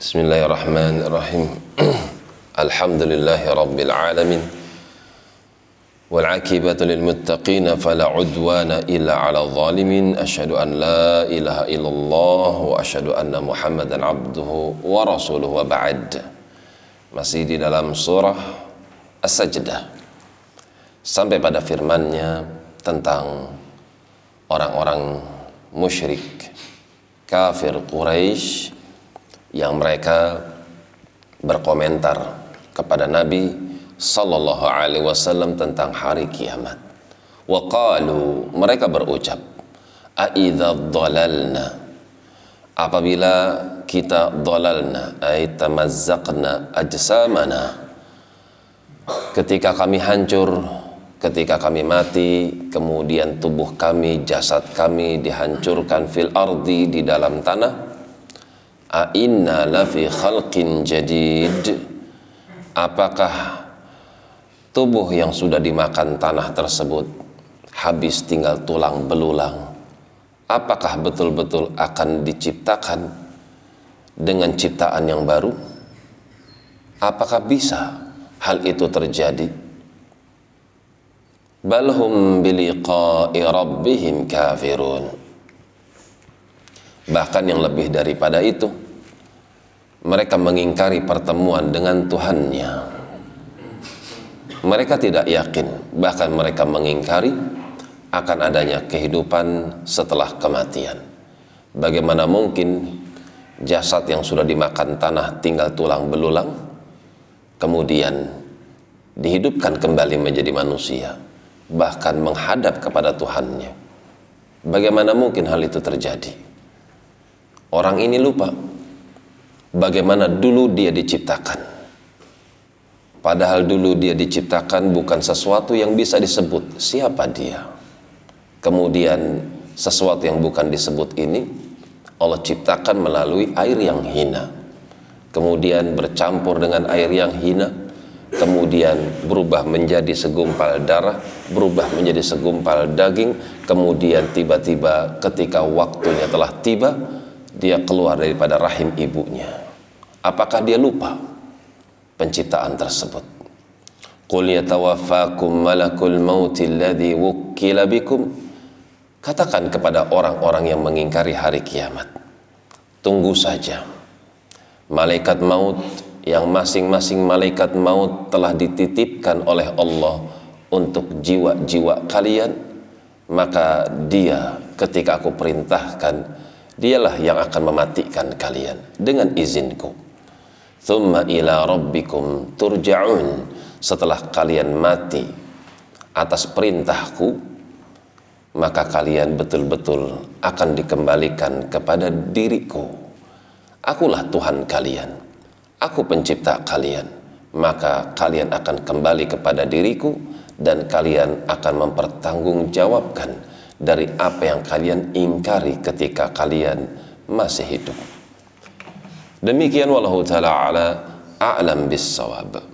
Bismillahirrahmanirrahim. Alhamdulillahi alamin. Wal akibatu lil muttaqin fala udwana illa 'alal zalimin. Asyhadu an la ilaha illallah wa asyhadu anna Muhammadan. Masih di dalam surah As-Sajdah. Sampai pada firman-Nya tentang orang-orang musyrik kafir Quraisy yang mereka berkomentar kepada Nabi sallallahu alaihi wasallam tentang hari kiamat. Wa qalu mereka berucap a dhalalna apabila kita dhalalna ay tamazzaqna ajsamana ketika kami hancur ketika kami mati kemudian tubuh kami jasad kami dihancurkan fil ardi di dalam tanah A'inna lafi khalqin jadid. Apakah tubuh yang sudah dimakan tanah tersebut habis tinggal tulang belulang? Apakah betul-betul akan diciptakan dengan ciptaan yang baru? Apakah bisa hal itu terjadi? Balhum biliqa'i rabbihim kafirun Bahkan yang lebih daripada itu, mereka mengingkari pertemuan dengan Tuhannya. Mereka tidak yakin, bahkan mereka mengingkari akan adanya kehidupan setelah kematian. Bagaimana mungkin jasad yang sudah dimakan tanah tinggal tulang belulang, kemudian dihidupkan kembali menjadi manusia, bahkan menghadap kepada Tuhannya. Bagaimana mungkin hal itu terjadi? Orang ini lupa bagaimana dulu dia diciptakan. Padahal dulu dia diciptakan bukan sesuatu yang bisa disebut siapa dia. Kemudian sesuatu yang bukan disebut ini Allah ciptakan melalui air yang hina. Kemudian bercampur dengan air yang hina, kemudian berubah menjadi segumpal darah, berubah menjadi segumpal daging, kemudian tiba-tiba ketika waktunya telah tiba, dia keluar daripada rahim ibunya. Apakah dia lupa penciptaan tersebut? Qul yatawaffakum malakul mauti alladhi wukkila bikum. Katakan kepada orang-orang yang mengingkari hari kiamat. Tunggu saja. Malaikat maut yang masing-masing malaikat maut telah dititipkan oleh Allah untuk jiwa-jiwa kalian maka dia ketika aku perintahkan dialah yang akan mematikan kalian dengan izinku. Thumma ila rabbikum turja'un. Setelah kalian mati atas perintahku maka kalian betul-betul akan dikembalikan kepada diriku. Akulah Tuhan kalian. Aku pencipta kalian. Maka kalian akan kembali kepada diriku dan kalian akan mempertanggungjawabkan dari apa yang kalian ingkari ketika kalian masih hidup. Demikian wallahu taala ala a'lam bis-shawab.